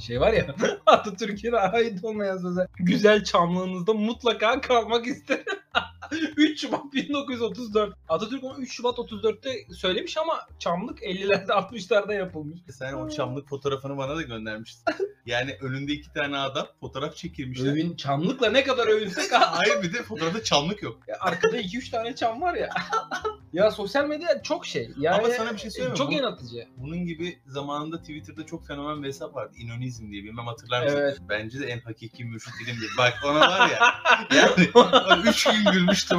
şey var ya Atatürk'e ait olmayan sözler. Güzel çamlığınızda mutlaka kalmak isterim. 3 Şubat 1934. Atatürk onu 3 Şubat 34'te söylemiş ama çamlık 50'lerde 60'larda yapılmış. Sen o çamlık fotoğrafını bana da göndermiştin. Yani önünde iki tane adam fotoğraf çekilmişler. Övün, çamlıkla ne kadar övünsek Hayır bir de fotoğrafta çamlık yok. Ya arkada 2-3 tane çam var ya. Ya sosyal medya çok şey. Yani Ama sana bir şey söyleyeyim mi? Çok Bu- yaratıcı. Bunun gibi zamanında Twitter'da çok fenomen bir hesap vardı. İnonizm diye bilmem hatırlar mısın? Evet. Bence de en hakiki mürşit diye. Bak ona var ya. Yani 3 gün gülmüştüm.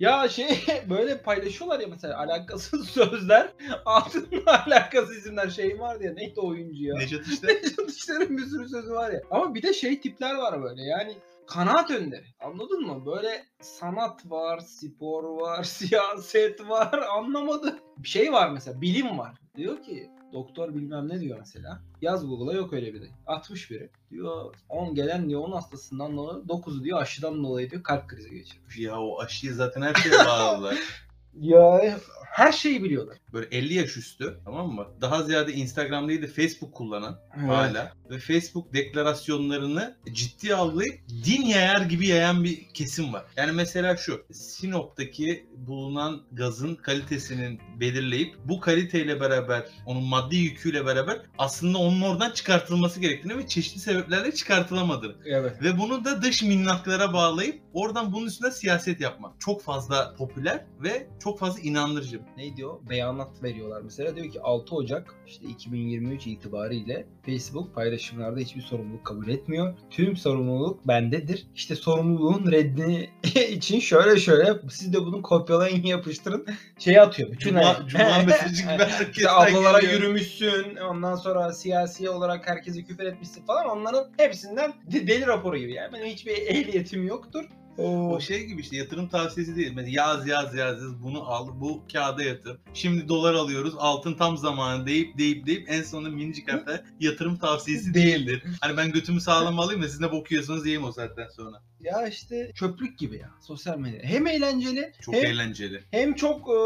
Ya şey böyle paylaşıyorlar ya mesela alakasız sözler altında alakasız isimler şey var ya neydi o oyuncu ya? Necat işte. Necdet İşler'in bir sürü sözü var ya. Ama bir de şey tipler var böyle yani kanaat önderi. Anladın mı? Böyle sanat var, spor var, siyaset var. Anlamadım. Bir şey var mesela bilim var. Diyor ki doktor bilmem ne diyor mesela. Yaz Google'a yok öyle biri. 60 biri. Diyor 10 gelen diyor 10 hastasından dolayı 9'u diyor aşıdan dolayı diyor kalp krizi geçirmiş. Ya o aşıyı zaten her şeye bağladılar. Ya her şeyi biliyorlar. Böyle 50 yaş üstü tamam mı? Daha ziyade Instagram değil de Facebook kullanan Evet. hala ve Facebook deklarasyonlarını ciddi algılayıp din yayar gibi yayan bir kesim var. Yani mesela şu Sinop'taki bulunan gazın kalitesinin belirleyip bu kaliteyle beraber onun maddi yüküyle beraber aslında onun oradan çıkartılması gerektiğini ve çeşitli sebeplerle çıkartılamadığını Evet. ve bunu da dış minnaklara bağlayıp oradan bunun üstüne siyaset yapmak. Çok fazla popüler ve çok fazla inandırıcı. Neydi o? Beyanat veriyorlar mesela. Diyor ki 6 Ocak işte 2023 itibariyle Facebook paylaşımlarda hiçbir sorumluluk kabul etmiyor. Tüm sorumluluk bendedir. İşte sorumluluğun reddi için şöyle şöyle siz de bunu kopyalayın yapıştırın. Şey atıyor. Bütün Cuma, Cuma mesajı gibi İşte ablalara geliyor. yürümüşsün. Ondan sonra siyasi olarak herkese küfür etmişsin falan. Onların hepsinden de- deli raporu gibi. Yani benim hiçbir ehliyetim yoktur. O şey gibi işte yatırım tavsiyesi değil. Mesela yaz yaz yaz yaz bunu al bu kağıda yatır. Şimdi dolar alıyoruz altın tam zamanı deyip deyip deyip en sonunda minicik harfler yatırım tavsiyesi değildir. Hani ben götümü sağlam alayım da siz ne bok yiyorsunuz yiyeyim o saatten sonra. Ya işte çöplük gibi ya sosyal medya. Hem eğlenceli Çok hem, eğlenceli. hem çok e,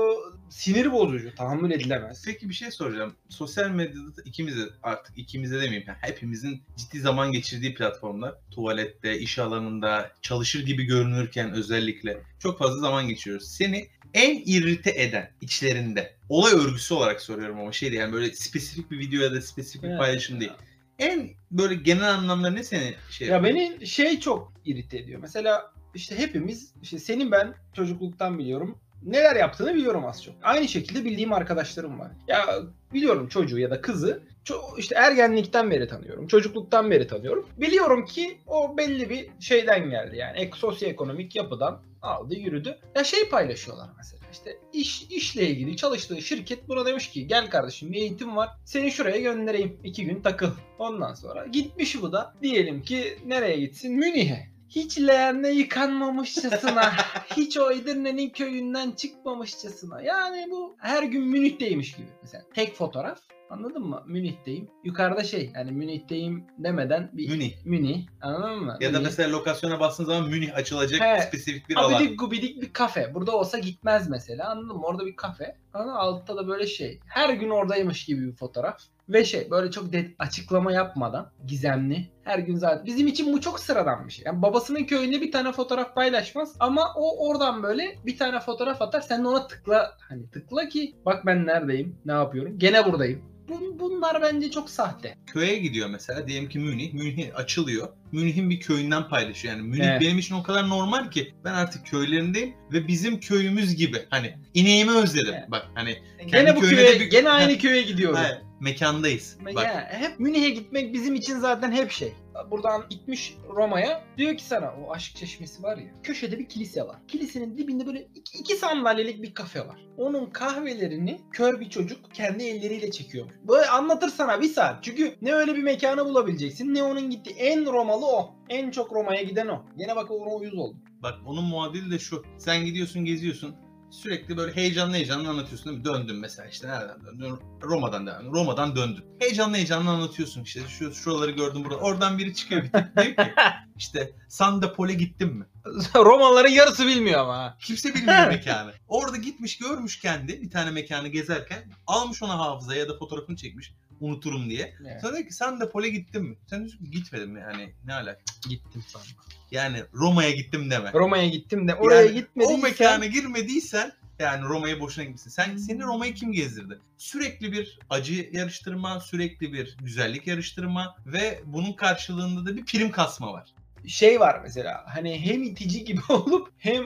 sinir bozucu. Tahammül edilemez. Peki bir şey soracağım. Sosyal medyada da ikimize artık ikimize demeyeyim. Yani hepimizin ciddi zaman geçirdiği platformlar. Tuvalette, iş alanında, çalışır gibi görünürken özellikle çok fazla zaman geçiriyoruz. Seni en irrite eden içlerinde olay örgüsü olarak soruyorum ama şey değil yani böyle spesifik bir video ya da spesifik bir Evet. paylaşım değil. En böyle genel anlamda ne seni şey Ya yapıyor? beni şey çok irite ediyor. Mesela işte hepimiz işte senin ben çocukluktan biliyorum. Neler yaptığını biliyorum az çok. Aynı şekilde bildiğim arkadaşlarım var. Ya biliyorum çocuğu ya da kızı ço- işte ergenlikten beri tanıyorum. Çocukluktan beri tanıyorum. Biliyorum ki o belli bir şeyden geldi yani. Ek, sosyoekonomik yapıdan aldı yürüdü. Ya şey paylaşıyorlar mesela işte iş işle ilgili çalıştığı şirket buna demiş ki gel kardeşim bir eğitim var seni şuraya göndereyim iki gün takıl. Ondan sonra gitmiş bu da diyelim ki nereye gitsin Münih'e. Hiç leğende yıkanmamışçasına, hiç o Edirne'nin köyünden çıkmamışçasına. Yani bu her gün Münih'teymiş gibi. Mesela tek fotoğraf anladın mı? Münih'teyim. Yukarıda şey yani Münih'teyim demeden bir Münih. Münih anladın mı? Ya da Münih. mesela lokasyona bastığın zaman Münih açılacak He. spesifik bir alan. Abidik gubidik bir kafe. Burada olsa gitmez mesela anladın mı? Orada bir kafe. Ama altta da böyle şey. Her gün oradaymış gibi bir fotoğraf. Ve şey böyle çok de- açıklama yapmadan gizemli. Her gün zaten. Bizim için bu çok sıradan bir şey. Yani babasının köyünde bir tane fotoğraf paylaşmaz. Ama o oradan böyle bir tane fotoğraf atar. Sen de ona tıkla. Hani tıkla ki bak ben neredeyim. Ne yapıyorum. Gene buradayım. Bu- bunlar bence çok sahte. köye gidiyor mesela. Diyelim ki Münih. Münih açılıyor. Münih'in bir köyünden paylaşıyor. Yani Münih Evet. benim için o kadar normal ki. Ben artık köylerindeyim ve bizim köyümüz gibi. Hani ineğimi özledim. Evet. Bak hani Gene bu köye, bir- gene aynı köye gidiyorum. he, mekandayız. Bak Ya, hep Münih'e gitmek bizim için zaten hep şey. Buradan gitmiş Roma'ya. Diyor ki sana o aşk çeşmesi var ya. Köşede bir kilise var. Kilisenin dibinde böyle iki, iki sandalyelik bir kafe var. Onun kahvelerini kör bir çocuk kendi elleriyle çekiyor. Böyle anlatır sana bir saat. Çünkü ne öyle bir mekanı bulabileceksin ne onun gittiği. En Romalı o. En çok Roma'ya giden o. Gene bak ona uyuz oldu. Bak onun muadili de şu. Sen gidiyorsun geziyorsun. Sürekli böyle heyecanlı heyecanlı anlatıyorsun değil mi? Döndün mesela işte nereden döndün? Roma'dan devam. Roma'dan döndün. Heyecanlı heyecanlı anlatıyorsun işte. Şu şuraları gördüm burada. Oradan biri çıkıyor bir tip diyor ki işte Sandapol'e gittin mi? Romalıların yarısı bilmiyor ama. ha. Kimse bilmiyor mekanı. Orada gitmiş görmüş kendi bir tane mekanı gezerken almış ona hafıza ya da fotoğrafını çekmiş. unuturum diye. Evet. Sonra diyor ki sen de pole gittin mi? Sen diyorsun ki gitmedim yani ne alaka? Gittim sana. Yani Roma'ya gittim deme. Roma'ya gittim de oraya Yani gitmediysen. O mekana girmediysen yani Roma'ya boşuna gitmişsin. Hmm. Sen seni Roma'yı kim gezdirdi? Sürekli bir acı yarıştırma, sürekli bir güzellik yarıştırma ve bunun karşılığında da bir prim kasma var. Şey var mesela hani hem itici gibi olup hem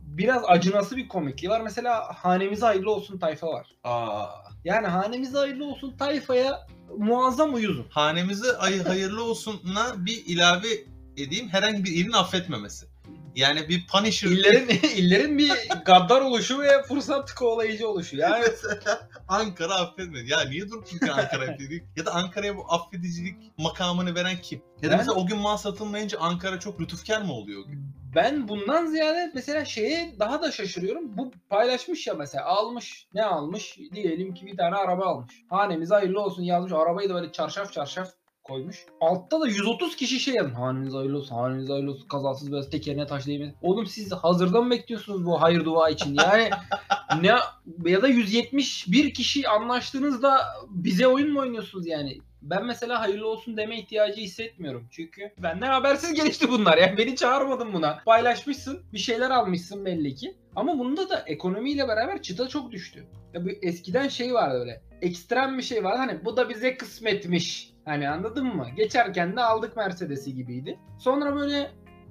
biraz acınası bir komikliği var. Mesela hanemize hayırlı olsun tayfa var. Aa, Yani hanemize hayırlı olsun tayfaya muazzam uyuzum. hanemize ay hayırlı olsun'la bir ilave edeyim herhangi bir ilin affetmemesi. Yani bir Punisher İllerin, illerin bir gaddar oluşu ve fırsat kovalayıcı oluşu. Yani mesela Ankara affetmedi. Ya niye durup Ankara affediyor? Ya da Ankara'ya bu affedicilik makamını veren kim? Ya da Ben- mesela o gün mal satılmayınca Ankara çok lütufkar mı oluyor? o gün? ben bundan ziyade mesela şeye daha da şaşırıyorum. Bu paylaşmış ya mesela almış. Ne almış? Diyelim ki bir tane araba almış. Hanemize hayırlı olsun yazmış. Arabayı da böyle çarşaf çarşaf koymuş. Altta da 130 kişi şey yazmış. Hanenize hayırlı olsun, hanenize hayırlı olsun. Kazasız biraz tekerine taş değmedi. Oğlum siz hazırda mı bekliyorsunuz bu hayır dua için? Yani ne ya da 171 kişi anlaştığınızda bize oyun mu oynuyorsunuz yani? Ben mesela hayırlı olsun deme ihtiyacı hissetmiyorum. Çünkü benden habersiz gelişti bunlar. Yani beni çağırmadın buna. Paylaşmışsın. Bir şeyler almışsın belli ki. Ama bunda da ekonomiyle beraber çıta çok düştü. Ya bu eskiden şey vardı öyle. Ekstrem bir şey vardı. Hani bu da bize kısmetmiş. Hani anladın mı? Geçerken de aldık Mercedes'i gibiydi. Sonra böyle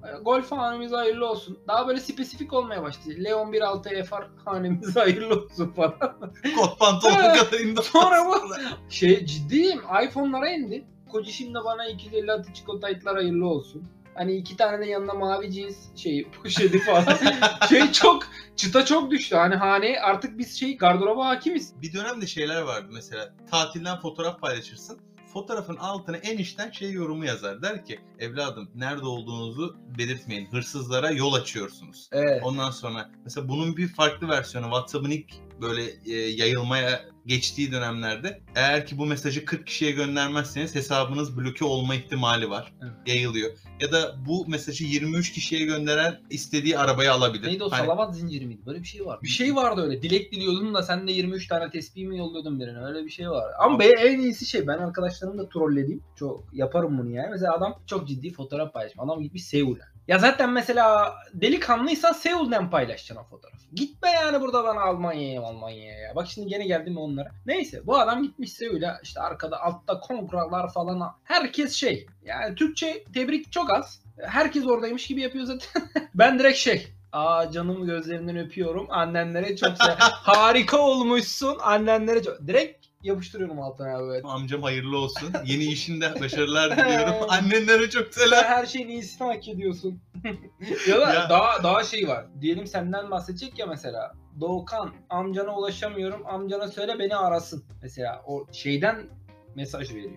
e, Golf hanemize hayırlı olsun. Daha böyle spesifik olmaya başladı. Leon 1.6 FR hanemize hayırlı olsun falan. Kot pantolon Ha, kadarında. sonra bu- Şey ciddiyim. iPhone'lara indi. Koca şimdi bana 256 çikolataytlar hayırlı olsun. Hani iki tane de yanına mavi cins şey poşeti falan. şey çok çıta çok düştü. Hani hane artık biz şey gardıroba hakimiz. Bir dönemde şeyler vardı mesela tatilden fotoğraf paylaşırsın. Fotoğrafın altına en içten şey yorumu yazar. Der ki evladım nerede olduğunuzu belirtmeyin. Hırsızlara yol açıyorsunuz. Evet. Ondan sonra mesela bunun bir farklı versiyonu WhatsApp'ın ilk böyle e, yayılmaya geçtiği dönemlerde eğer ki bu mesajı 40 kişiye göndermezseniz hesabınız bloke olma ihtimali var. Evet. Yayılıyor. Ya da bu mesajı 23 kişiye gönderen istediği arabayı alabilir. Neydi o Hani- salavat zinciri miydi? Böyle bir şey var. Bir şey vardı öyle. Dilek diliyordun da sen de 23 tane tespih mi yolluyordun birine? Öyle bir şey var. Ama be, en iyisi şey ben arkadaşlarımı da trollediğim. Çok yaparım bunu yani. Mesela adam çok ciddi fotoğraf paylaşmış. Adam gitmiş Seul'e. Ya zaten mesela delikanlıysan Seul'den paylaşacaksın o fotoğrafı. Gitme yani burada bana Almanya'ya Almanya'ya ya. Bak şimdi gene geldim onlara. Neyse bu adam gitmiş Seul'e işte arkada altta kongralar falan. Herkes şey yani Türkçe tebrik çok az. Herkes oradaymış gibi yapıyor zaten. ben direkt şey Aa canım gözlerinden öpüyorum. Annenlere çok sev. Harika olmuşsun. Annenlere çok. Direkt yapıştırıyorum altına abi böyle. Amcam hayırlı olsun. Yeni işinde başarılar diliyorum. Annenlere çok Sen selam. her şeyin iyisini hak ediyorsun. ya da Ya. daha daha şey var. Diyelim senden bahsedecek ya mesela. Doğukan amcana ulaşamıyorum. Amcana söyle beni arasın. Mesela o şeyden mesaj veriyor.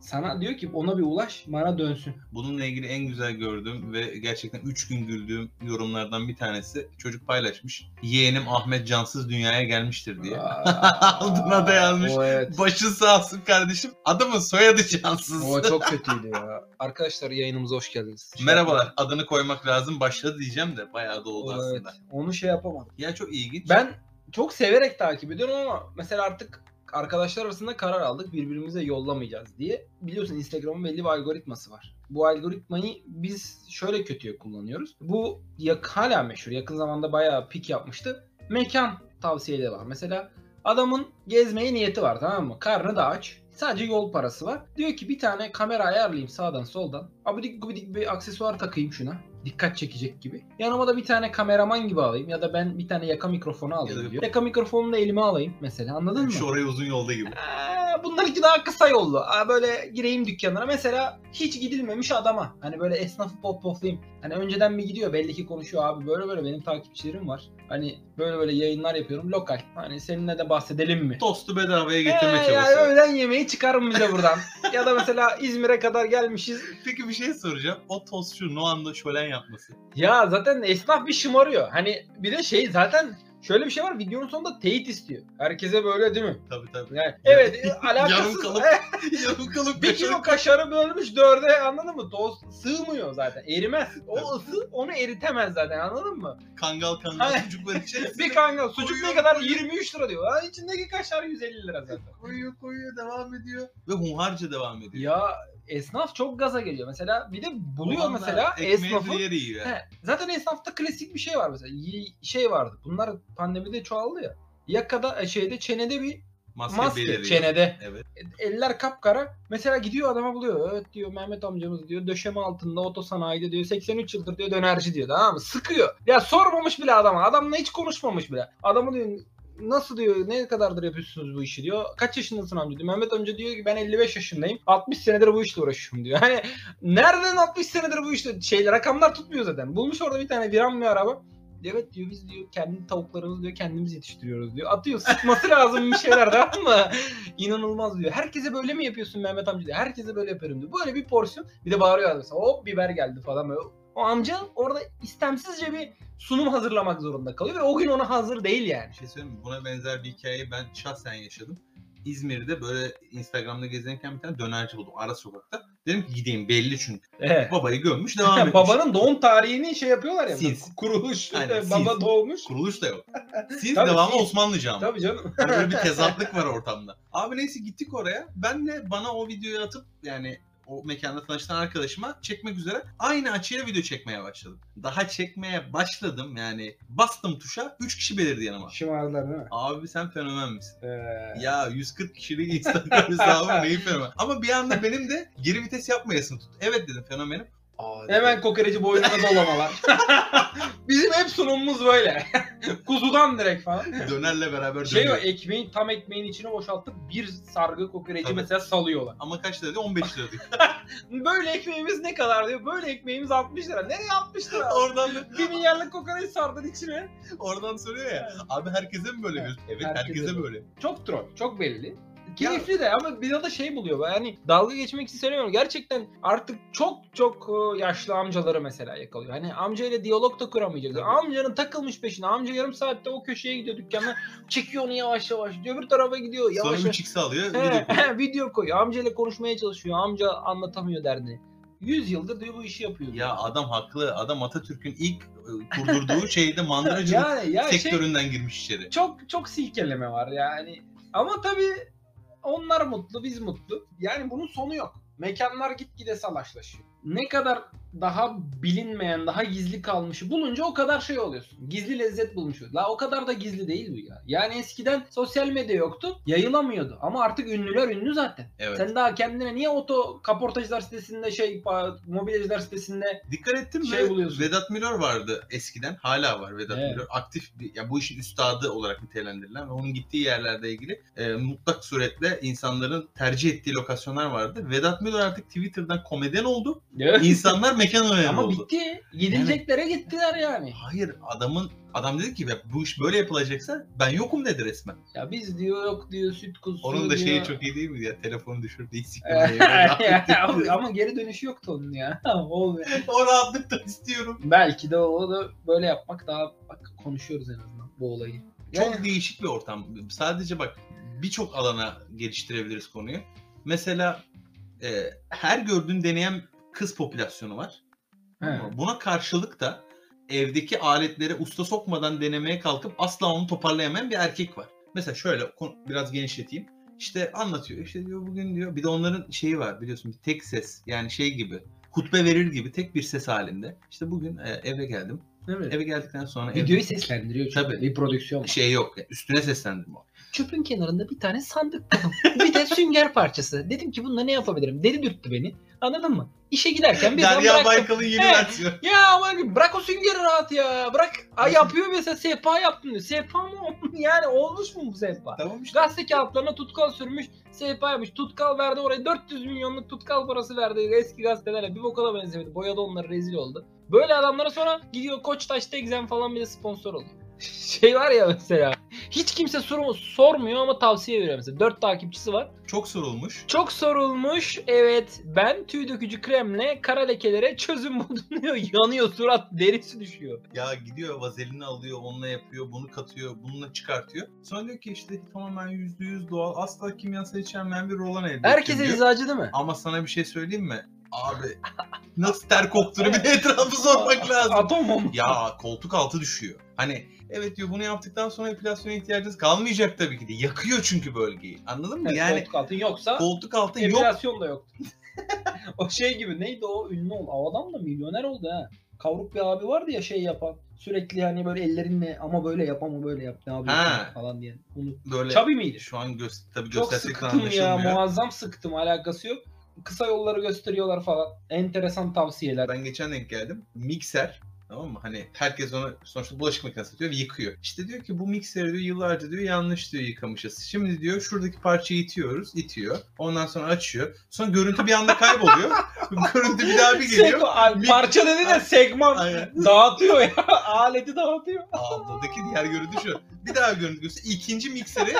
Sana diyor ki ona bir ulaş bana dönsün. Bununla ilgili en güzel gördüğüm ve gerçekten 3 gün güldüğüm yorumlardan bir tanesi çocuk paylaşmış. Yeğenim Ahmet Cansız dünyaya gelmiştir diye. Altına da yazmış. O evet. Başın sağ olsun kardeşim. Adamın soyadı Cansız. O çok kötüydü ya. Arkadaşlar yayınımıza hoş geldiniz. Merhabalar. Adını koymak lazım. Başladı diyeceğim de bayağı da oldu evet. aslında. Onu şey yapamadım. Ya çok ilginç. Ben çok severek takip ediyorum ama mesela artık arkadaşlar arasında karar aldık birbirimize yollamayacağız diye. Biliyorsun Instagram'ın belli bir algoritması var. Bu algoritmayı biz şöyle kötüye kullanıyoruz. Bu yak hala meşhur. Yakın zamanda bayağı pik yapmıştı. Mekan tavsiyeleri var. Mesela adamın gezmeye niyeti var tamam mı? Karnı da aç. Sadece yol parası var. Diyor ki bir tane kamera ayarlayayım sağdan soldan. Abidik gubidik bir aksesuar takayım şuna. Dikkat çekecek gibi. Yanıma da bir tane kameraman gibi alayım. Ya da ben bir tane yaka mikrofonu alayım Ya da- diyor. Yaka mikrofonunu da elime alayım mesela anladın mı? Şu oraya uzun yolda gibi. Aa, bunlarınki daha kısa yollu. Böyle gireyim dükkanlara. Mesela hiç gidilmemiş adama. Hani böyle esnafı pop poplayayım. Hani önceden bir gidiyor belli ki konuşuyor abi böyle böyle benim takipçilerim var. Hani böyle böyle yayınlar yapıyorum lokal. Hani seninle de bahsedelim mi? Tostu bedavaya getirme Ee, yani çabası. öğlen yemeği çıkarın bize buradan. ya da mesela İzmir'e kadar gelmişiz. Peki bir şey soracağım. O tostçu Noah'nda şölen yapması. Ya zaten esnaf bir şımarıyor. Hani bir de şey zaten şöyle bir şey var videonun sonunda teyit istiyor. Herkese böyle değil mi? Tabii tabii. Yani, evet alakasız. Yarım kalıp- Yarım kalıp bir kilo kaşarı bölmüş dörde anladın mı? Toz sığmıyor zaten. Erimez. O ısı onu eritemez zaten anladın mı? kangal kangal sucukların içerisine Bir kangal sucuk ne Koyuyor, kadar? koyuyor. 23 lira diyor. Ha, içindeki kaşar 150 lira zaten. koyuyor koyuyor devam ediyor. Ve hunharca devam ediyor. Ya esnaf çok gaza geliyor. Mesela bir de buluyor mesela esnafı. yiyor. He, zaten esnafta klasik bir şey var mesela. Y- Şey vardı. Bunlar pandemide çoğaldı ya. Yakada e, şeyde çenede bir Maske, maske beliriyor. çenede. Evet. Eller kapkara. Mesela gidiyor adama buluyor. Evet diyor Mehmet amcamız diyor döşeme altında otosanayide diyor 83 yıldır diyor dönerci diyor tamam mı? Sıkıyor. Ya sormamış bile adama. Adamla hiç konuşmamış bile. Adamı diyor nasıl diyor ne kadardır yapıyorsunuz bu işi diyor. Kaç yaşındasın amca diyor. Mehmet amca diyor ki ben 55 yaşındayım. 60 senedir bu işle uğraşıyorum diyor. Hani nereden 60 senedir bu işte şeyler rakamlar tutmuyor zaten. Bulmuş orada bir tane viran bir araba. Evet diyor biz diyor kendi tavuklarımızı diyor kendimiz yetiştiriyoruz diyor. Atıyor sıkması lazım bir şeyler tamam mı? İnanılmaz diyor. Herkese böyle mi yapıyorsun Mehmet amca diyor. Herkese böyle yaparım diyor. Böyle bir porsiyon. Bir de bağırıyor mesela hop biber geldi falan böyle. O amca orada istemsizce bir sunum hazırlamak zorunda kalıyor ve o gün ona hazır değil yani. Bir şey söyleyeyim mi? Buna benzer bir hikayeyi ben şahsen yaşadım. İzmir'de böyle Instagram'da gezinirken bir tane dönerci buldum ara sokakta. Dedim ki gideyim belli çünkü. Evet. Babayı gömmüş devam etmiş. Babanın doğum tarihini şey yapıyorlar ya. Sis. Kuruluş. Sis. baba doğmuş. Kuruluş da yok. Siz Tabii, devamı siz. Osmanlıca ama. Tabii canım. Yani böyle bir tezatlık var ortamda. Abi neyse gittik oraya. Ben de bana o videoyu atıp yani o mekanda tanıştıran arkadaşıma çekmek üzere aynı açıya video çekmeye başladım. Daha çekmeye başladım yani bastım tuşa 3 kişi belirdi yanıma. Şımardılar değil mi? Abi sen fenomen misin? Ee, Ya 140 kişilik Instagram hesabım neyi fenomen? Ama bir anda benim de geri vites yapmayasın tut. Evet dedim fenomenim. Aa, dedi. Hemen kokoreci boynuna dolamalar. Bizim hep sunumumuz böyle. Kuzudan direkt falan. dönerle beraber Şey dönüyor. o ekmeğin tam ekmeğin içine boşaltıp bir sargı kokoreci Tabii. mesela salıyorlar. Ama kaç lira diyor? 15 lira. Böyle ekmeğimiz ne kadar diyor. Böyle ekmeğimiz 60 lira. Nereye 60 lira? Oradan bir milyarlık kokoreç sardın içine. oradan soruyor ya. Abi herkese mi böyle Evet? Evet herkese herkese böyle. böyle. Çok troll. Çok belli. Keyifli de ama bir da şey buluyor. Yani dalga geçmek için söylemiyorum. Gerçekten artık çok çok e, yaşlı amcaları mesela yakalıyor. Hani amcayla diyalog da kuramayacak. Tabii. Amcanın takılmış peşine. Amca yarım saatte o köşeye gidiyor dükkana. Çekiyor onu yavaş yavaş. Öbür tarafa gidiyor. Yavaş Sonra yavaş. 3x alıyor. He, video koyuyor. video koyuyor. Amcayla konuşmaya çalışıyor. Amca anlatamıyor derdini. 100 yıldır diyor bu işi yapıyor. Ya adam haklı. Adam Atatürk'ün ilk e, kurdurduğu şeyde mandıracılık yani ya şey, sektöründen girmiş içeri. çok çok silkeleme var yani. Ama tabii onlar mutlu, biz mutlu. Yani bunun sonu yok. Mekanlar gitgide salaşlaşıyor. Ne kadar daha bilinmeyen, daha gizli kalmışı bulunca o kadar şey oluyorsun. Gizli lezzet bulmuş oluyorsun. La o kadar da gizli değil bu ya. Yani eskiden sosyal medya yoktu, yayılamıyordu. Ama artık ünlüler ünlü zaten. Evet. Sen daha kendine niye oto kaportacılar sitesinde şey, mobilyacılar sitesinde Dikkat ettin mi? Şey buluyorsun. Vedat Milor vardı eskiden. Hala var Vedat Evet. Milor. Aktif bir, ya bu işin üstadı olarak nitelendirilen ve onun gittiği yerlerle ilgili e, mutlak suretle insanların tercih ettiği lokasyonlar vardı. Vedat Milor artık Twitter'dan komedyen oldu. İnsanlar mekan önemi Ama oldu. bitti. Gidileceklere gittiler yani. Hayır adamın adam dedi ki "Ya bu iş böyle yapılacaksa ben yokum dedi resmen. Ya biz diyor yok diyor süt kuzusu Onun da diyor. şeyi çok iyi değil mi ya? Telefonu düşürdü. ama, ama geri dönüşü yoktu onun ya. Olmuyor. o rahatlıktan istiyorum. Belki de o da böyle yapmak daha bak konuşuyoruz en azından bu olayı. Çok Yani- değişik bir ortam. Sadece bak birçok alana geliştirebiliriz konuyu. Mesela e, her gördüğün deneyen kız popülasyonu var. He. Ama Buna karşılık da evdeki aletlere usta sokmadan denemeye kalkıp asla onu toparlayamayan bir erkek var. Mesela şöyle biraz genişleteyim. İşte anlatıyor. İşte diyor bugün diyor. Bir de onların şeyi var biliyorsun bir tek ses. Yani şey gibi. Hutbe verir gibi tek bir ses halinde. İşte bugün e, eve geldim. Evet. Eve geldikten sonra Videoyu evde seslendiriyor çünkü. Tabii. Bir prodüksiyon var. şey yok. Üstüne seslendim o. Çöpün kenarında bir tane sandık buldum. bir de sünger parçası. Dedim ki bununla ne yapabilirim? Deli dürttü beni. Anladın mı? İşe giderken bir Derya bıraktım. Baykal'ın yeni Evet. versiyonu. Ya ama bırak o süngeri rahat ya. Bırak. Ay yapıyor mesela sehpa yaptım diyor. Sehpa mı? yani olmuş mu bu sehpa? Tamam işte. Gazete kağıtlarına tutkal sürmüş, sehpa yapmış. Tutkal verdi oraya 400 milyonluk tutkal parası verdi eski gazetelerle. Bir boka da benzemedi. Boyadı onları rezil oldu. Böyle adamlara sonra gidiyor Koçtaş Tekzen falan bir de sponsor oluyor. Şey var ya mesela. Hiç kimse soru sormuyor ama tavsiye veriyor mesela. 4 takipçisi var. Çok sorulmuş. Çok sorulmuş. Evet ben tüy dökücü kremle kara lekelere çözüm buldum diyor. Yanıyor surat derisi düşüyor. Ya gidiyor vazelini alıyor, onunla yapıyor, bunu katıyor, bununla çıkartıyor. Sonra diyor ki işte tamamen yüzde yüz doğal, asla kimyasal içermeyen bir rolan elde ettim Herkese diyor. eczacı değil mi? Ama sana bir şey söyleyeyim mi? Abi nasıl ter koktuğunu bir de etrafı sormak lazım. Atomum. Ya koltuk altı düşüyor. Hani evet diyor bunu yaptıktan sonra epilasyona ihtiyacınız kalmayacak tabii ki de. Yakıyor çünkü bölgeyi. Anladın mı? Yani, Yani koltuk altın yoksa koltuk altı yok. da yoktu. o şey gibi neydi o ünlü oldu. O adam da milyoner oldu ha. Kavruk bir abi vardı ya şey yapan. Sürekli hani böyle ellerinle ama böyle yap ama böyle yap ne yapıyorsun Ha. falan diye. Bunu Böyle Çabi miydi? şu an göz, tabii Çok sıktım ya muazzam sıktım alakası yok. Kısa yolları gösteriyorlar falan. Enteresan tavsiyeler. Ben geçen denk geldim. Mikser Tamam mı? Hani herkes onu sonuçta bulaşık makinesi atıyor ve yıkıyor. İşte diyor ki bu mikseri diyor yıllarca diyor yanlış diyor yıkamışız. Şimdi diyor şuradaki parçayı itiyoruz, itiyor. Ondan sonra açıyor. Sonra görüntü bir anda kayboluyor. görüntü bir daha bir geliyor. Seg- Ay, Mik- parça dedi de segman Aynen. dağıtıyor ya. Aleti dağıtıyor. Abladaki diğer görüntü şu. Bir daha görüntü gösteriyor. İkinci mikseri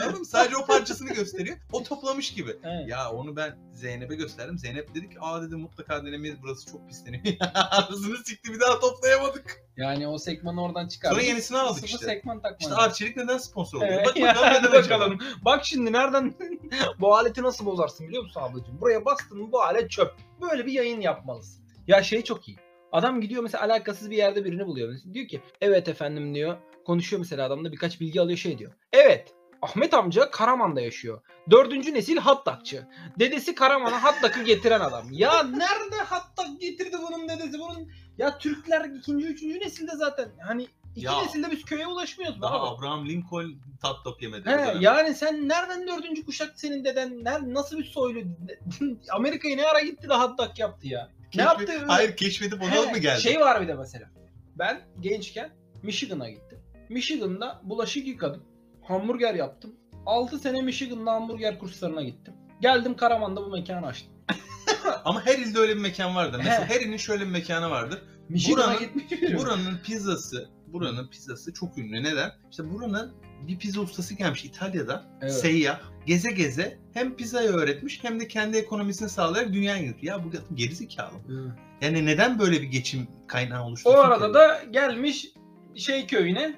anladın? Sadece o parçasını gösteriyor. O toplamış gibi. Evet. Ya onu ben Zeynep'e gösterdim. Zeynep dedi ki aa dedi mutlaka denemeyiz burası çok pisleniyor. Arasını sikti bir daha toplayamadık. Yani o segmanı oradan çıkar. Sonra yenisini aldık Sıfır işte. segman takma. İşte Arçelik neden sponsor oluyor? Evet, Bak bakalım neden bakalım. Bak şimdi nereden bu aleti nasıl bozarsın biliyor musun ablacığım? Buraya bastın mı bu alet çöp. Böyle bir yayın yapmalısın. Ya şey çok iyi. Adam gidiyor mesela alakasız bir yerde birini buluyor. Mesela diyor ki evet efendim diyor. Konuşuyor mesela adamla birkaç bilgi alıyor şey diyor. Evet Ahmet amca Karaman'da yaşıyor. Dördüncü nesil hattakçı. Dedesi Karaman'a hattakı getiren adam. Ya nerede hattak getirdi bunun dedesi? Bunun ya Türkler ikinci, üçüncü nesilde zaten. Hani iki Ya, nesilde biz köye ulaşmıyoruz. Daha abi. Abraham Lincoln tat top yemedi. He, dönem. yani sen nereden dördüncü kuşak senin deden? Ner, nasıl bir soylu? Amerika'ya ne ara gitti de hattak yaptı ya? Ne Keşfe- yaptı? Hayır keşfedip ona He, mı geldi? Şey var bir de mesela. Ben gençken Michigan'a gittim. Michigan'da bulaşık yıkadım. Hamburger yaptım. 6 sene Michigan'da hamburger kurslarına gittim. Geldim Karaman'da bu mekanı açtım. Ama her ilde öyle bir mekan vardır. Mesela He. her ilin şöyle bir mekanı vardır. Michigan'a Buranın-. Buranın pizzası, buranın pizzası çok ünlü. Neden? İşte buranın bir pizza ustası gelmiş İtalya'da. Evet. Seyyah. Geze geze hem pizzayı öğretmiş hem de kendi ekonomisini sağlayarak dünyaya götürüyor. Ya bu gerizekalı. Hı. Yani neden böyle bir geçim kaynağı O oluştursun arada da gelmiş şey köyüne.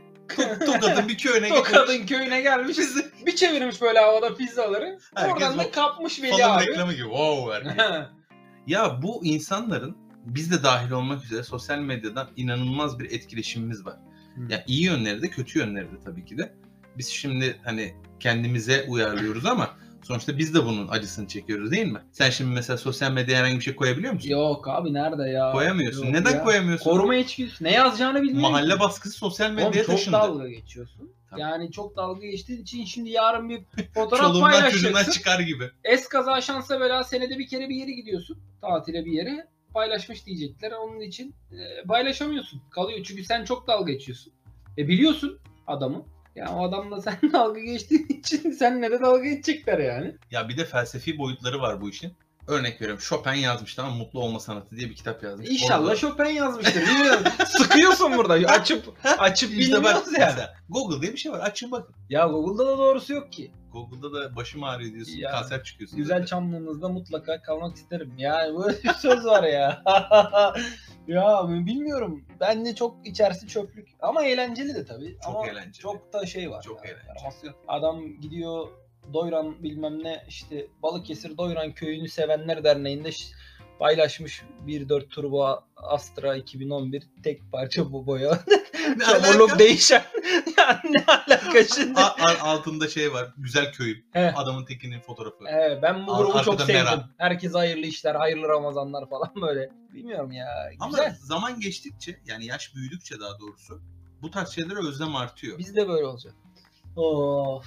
Tokat'ın bir köyüne. Tokat'ın köyüne gelmiş. Bir çevirmiş böyle havada pizzaları. Herkes Oradan da kapmış Veli falan abi. reklamı gibi. Wow herkes. Ya bu insanların biz de dahil olmak üzere sosyal medyadan inanılmaz bir etkileşimimiz var. Hı. Ya iyi yönleri de kötü yönleri de tabii ki de. Biz şimdi hani kendimize uyarlıyoruz ama sonuçta biz de bunun acısını çekiyoruz değil mi? Sen şimdi mesela sosyal medyaya herhangi bir şey koyabiliyor musun? Yok abi nerede ya? Koyamıyorsun. Yok Neden ya. koyamıyorsun? Koruma içgüdüsü. Ne yazacağını bilmiyorum. Mahalle baskısı sosyal Oğlum medyaya çok taşındı. dalga geçiyorsun. Tabii. Yani çok dalga geçtiğin için şimdi yarın bir fotoğraf Çoluğundan çocuğundan paylaşacaksın. çıkar gibi. Es kaza şansa bela senede bir kere bir yere gidiyorsun. Tatile bir yere. Paylaşmış diyecekler. Onun için e, paylaşamıyorsun. Kalıyor. Çünkü sen çok dalga geçiyorsun. E biliyorsun adamı. Ya o adamla sen dalga geçtiğin için seninle de dalga geçecekler yani. Ya bir de felsefi boyutları var bu işin. Örnek veriyorum Chopin yazmış tamam? Mutlu olma sanatı diye bir kitap yazmış. İnşallah Orada- Chopin yazmıştır. Bilmiyorum. Sıkıyorsun burada. Açıp açıp İşte bak bilmiyoruz ya. mesela Google diye bir şey var. Açın bakın. Ya Google'da da doğrusu yok ki. Google'da da başım ağrıyor diyorsun. Ya, kanser çıkıyorsun. Güzel zaten. çamlığınızda mutlaka kalmak isterim. Yani böyle bir söz var ya. Ya bilmiyorum. Bence çok içerisi çöplük. Ama eğlenceli de tabii. Çok Ama eğlenceli. Çok da şey var. Çok ya, eğlenceli. Adam gidiyor Doyran bilmem ne işte Balıkesir Doyran Köyü'nü Sevenler Derneği'nde paylaşmış 1.4 Turbo Astra 2011 tek parça bu boya. Çamurluk değişen. ya ne alaka şimdi? A- altında şey var. Güzel köyüm. He. Adamın tekinin fotoğrafı. Evet, ben bu grubu çok sevdim. Mera. Herkese hayırlı işler, hayırlı Ramazanlar falan böyle. Bilmiyorum ya. Ama Güzel. zaman geçtikçe yani yaş büyüdükçe daha doğrusu bu tarz şeylere özlem artıyor. Biz de böyle olacak. Of.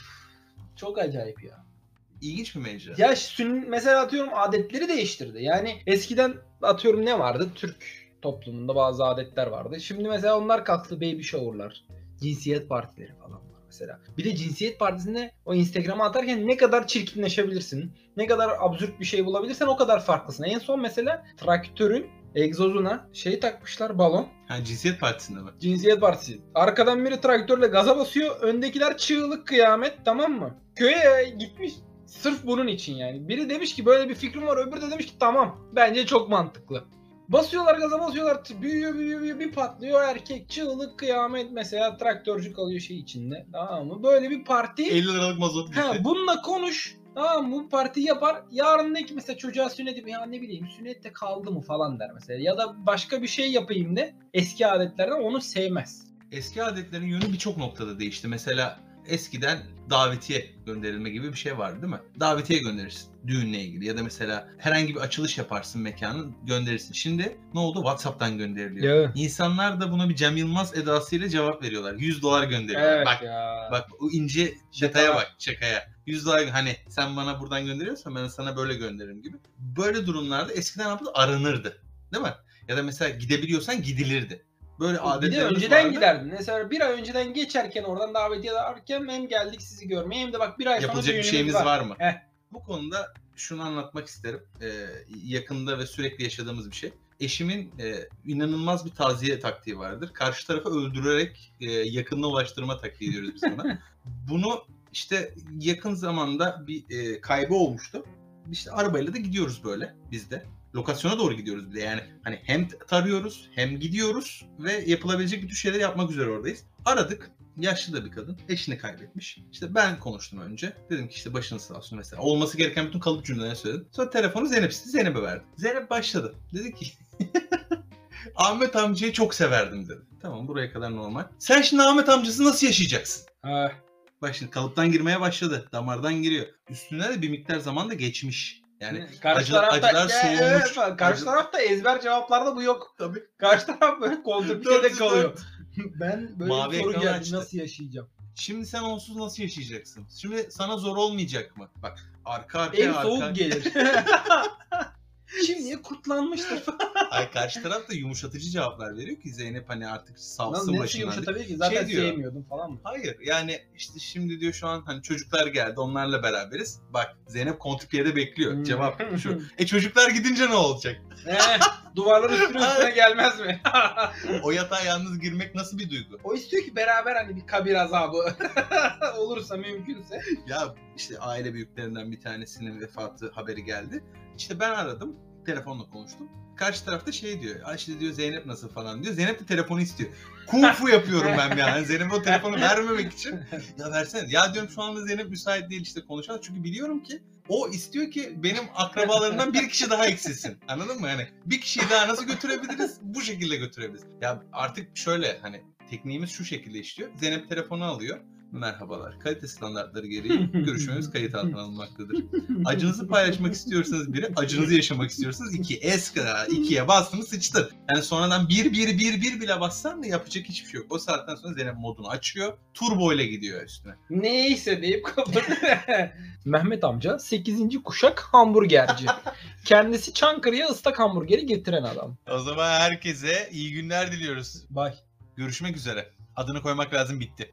Çok acayip ya. İlginç bir mecra. Ya sün mesela atıyorum adetleri değiştirdi. Yani eskiden atıyorum ne vardı? Türk toplumunda bazı adetler vardı. Şimdi mesela onlar kalktı baby shower'lar, cinsiyet partileri falan var mesela. Bir de cinsiyet partisinde o Instagram'a atarken ne kadar çirkinleşebilirsin, ne kadar absürt bir şey bulabilirsen o kadar farklısın. En son mesela traktörün egzozuna şey takmışlar balon. Ha cinsiyet partisinde mi? Cinsiyet partisi. Arkadan biri traktörle gaza basıyor. Öndekiler çığlık kıyamet tamam mı? Köye gitmiş. Sırf bunun için yani. Biri demiş ki böyle bir fikrim var. Öbürü de demiş ki tamam. Bence çok mantıklı. Basıyorlar gaza basıyorlar. Büyüyor büyüyor büyüyor. Bir patlıyor erkek. Çığlık kıyamet mesela traktörcü kalıyor şey içinde. Tamam mı? Böyle bir parti. 50 liralık mazot gitti. Ha, bununla konuş. Tamam mı? bu parti yapar. Yarın de ki mesela çocuğa sünnet ya ne bileyim sünnette kaldı mı falan der mesela. Ya da başka bir şey yapayım de eski adetlerden onu sevmez. Eski adetlerin yönü birçok noktada değişti. Mesela eskiden davetiye gönderilme gibi bir şey vardı değil mi? Davetiye gönderirsin düğünle ilgili ya da mesela herhangi bir açılış yaparsın mekanın gönderirsin. Şimdi ne oldu? WhatsApp'tan gönderiliyor. Ya. İnsanlar da buna bir Cem Yılmaz edasıyla cevap veriyorlar. 100 dolar gönderiyorlar. Evet bak ya. bak o ince detaya bak şakaya. 100 dolar hani sen bana buradan gönderiyorsan ben sana böyle gönderirim gibi. Böyle durumlarda eskiden ne yapıldı? Aranırdı. Değil mi? Ya da mesela gidebiliyorsan gidilirdi. Böyle bir de önceden vardı. giderdin. Mesela bir ay önceden geçerken oradan davetiye alırken hem geldik sizi görmeye hem de bak bir ay sonra Yapılacak bir düğünümüz şeyimiz var, mı? Heh. Bu konuda şunu anlatmak isterim. Ee, yakında ve sürekli yaşadığımız bir şey. Eşimin e, inanılmaz bir taziye taktiği vardır. Karşı tarafı öldürerek e, yakınına ulaştırma taktiği diyoruz biz buna. Bunu işte yakın zamanda bir e, kaybı olmuştu. İşte arabayla da gidiyoruz böyle biz de. Lokasyona doğru gidiyoruz bir de yani hani hem tarıyoruz hem gidiyoruz ve yapılabilecek bütün şeyleri yapmak üzere oradayız. Aradık yaşlı da bir kadın. Eşini kaybetmiş. İşte ben konuştum önce. Dedim ki işte başınız sağ olsun mesela. Olması gereken bütün kalıp cümleleri söyledim. Sonra telefonu Zeynep istedi. Zeynep'e verdim. Zeynep başladı. Dedi ki Ahmet amcayı çok severdim dedi. Tamam buraya kadar normal. Sen şimdi Ahmet amcası nasıl yaşayacaksın? Ha, Bak şimdi kalıptan girmeye başladı. Damardan giriyor. Üstüne de bir miktar zaman da geçmiş. Yani karşı acı- tarafta acılar Ya, soğumuş. evet, karşı Acı- tarafta ezber cevaplarda bu yok. tabii. Karşı taraf böyle kontrpide Dört- kalıyor. ben böyle Mavi bir soru geldi açtı. nasıl yaşayacağım? Şimdi sen onsuz nasıl yaşayacaksın? Şimdi sana zor olmayacak mı? Bak arka arkaya En arka. soğuk gelir. Kurtlanmıştır. Ay karşı taraf da yumuşatıcı cevaplar veriyor ki Zeynep hani artık Lan salsın nesi başından. yumuşatabilir ki? Zaten Şey diyor. sevmiyordum falan mı? Hayır yani işte şimdi diyor şu an hani çocuklar geldi onlarla beraberiz. Bak Zeynep kontrpiyede bekliyor. Hmm. Cevap şu. E çocuklar gidince ne olacak? Eh, duvarlar üstüne üstüne gelmez mi? O yatağa yalnız girmek nasıl bir duygu? o istiyor ki beraber hani bir kabir azabı olursa mümkünse. Ya işte aile büyüklerinden bir tanesinin vefatı haberi geldi. İşte ben aradım. Telefonla konuştum. Karşı tarafta şey diyor. "Ay işte diyor Zeynep nasıl falan diyor. Zeynep de telefonu istiyor. Kung fu yapıyorum ben yani. Zeynep'e o telefonu vermemek için. Ya versene. Ya diyorum şu anda Zeynep müsait değil işte konuşalım. Çünkü biliyorum ki o istiyor ki benim akrabalarımdan bir kişi daha eksilsin. Anladın mı? Yani bir kişiyi daha nasıl götürebiliriz? Bu şekilde götürebiliriz. Ya artık şöyle hani tekniğimiz şu şekilde işliyor. Zeynep telefonu alıyor. Merhabalar. Kalite standartları gereği görüşmemiz kayıt altına alınmaktadır. Acınızı paylaşmak istiyorsanız biri, acınızı yaşamak istiyorsanız iki. Es kadar ikiye bastın mı sıçtın. Yani sonradan bir bir bir bir bile bassan da yapacak hiçbir şey yok. O saatten sonra Zeynep modunu açıyor. Turbo ile gidiyor üstüne. Neyse deyip kapatıyor. Mehmet amca 8. kuşak hamburgerci. Kendisi Çankırı'ya ıslak hamburgeri getiren adam. O zaman herkese iyi günler diliyoruz. Bay. Görüşmek üzere. Adını koymak lazım bitti.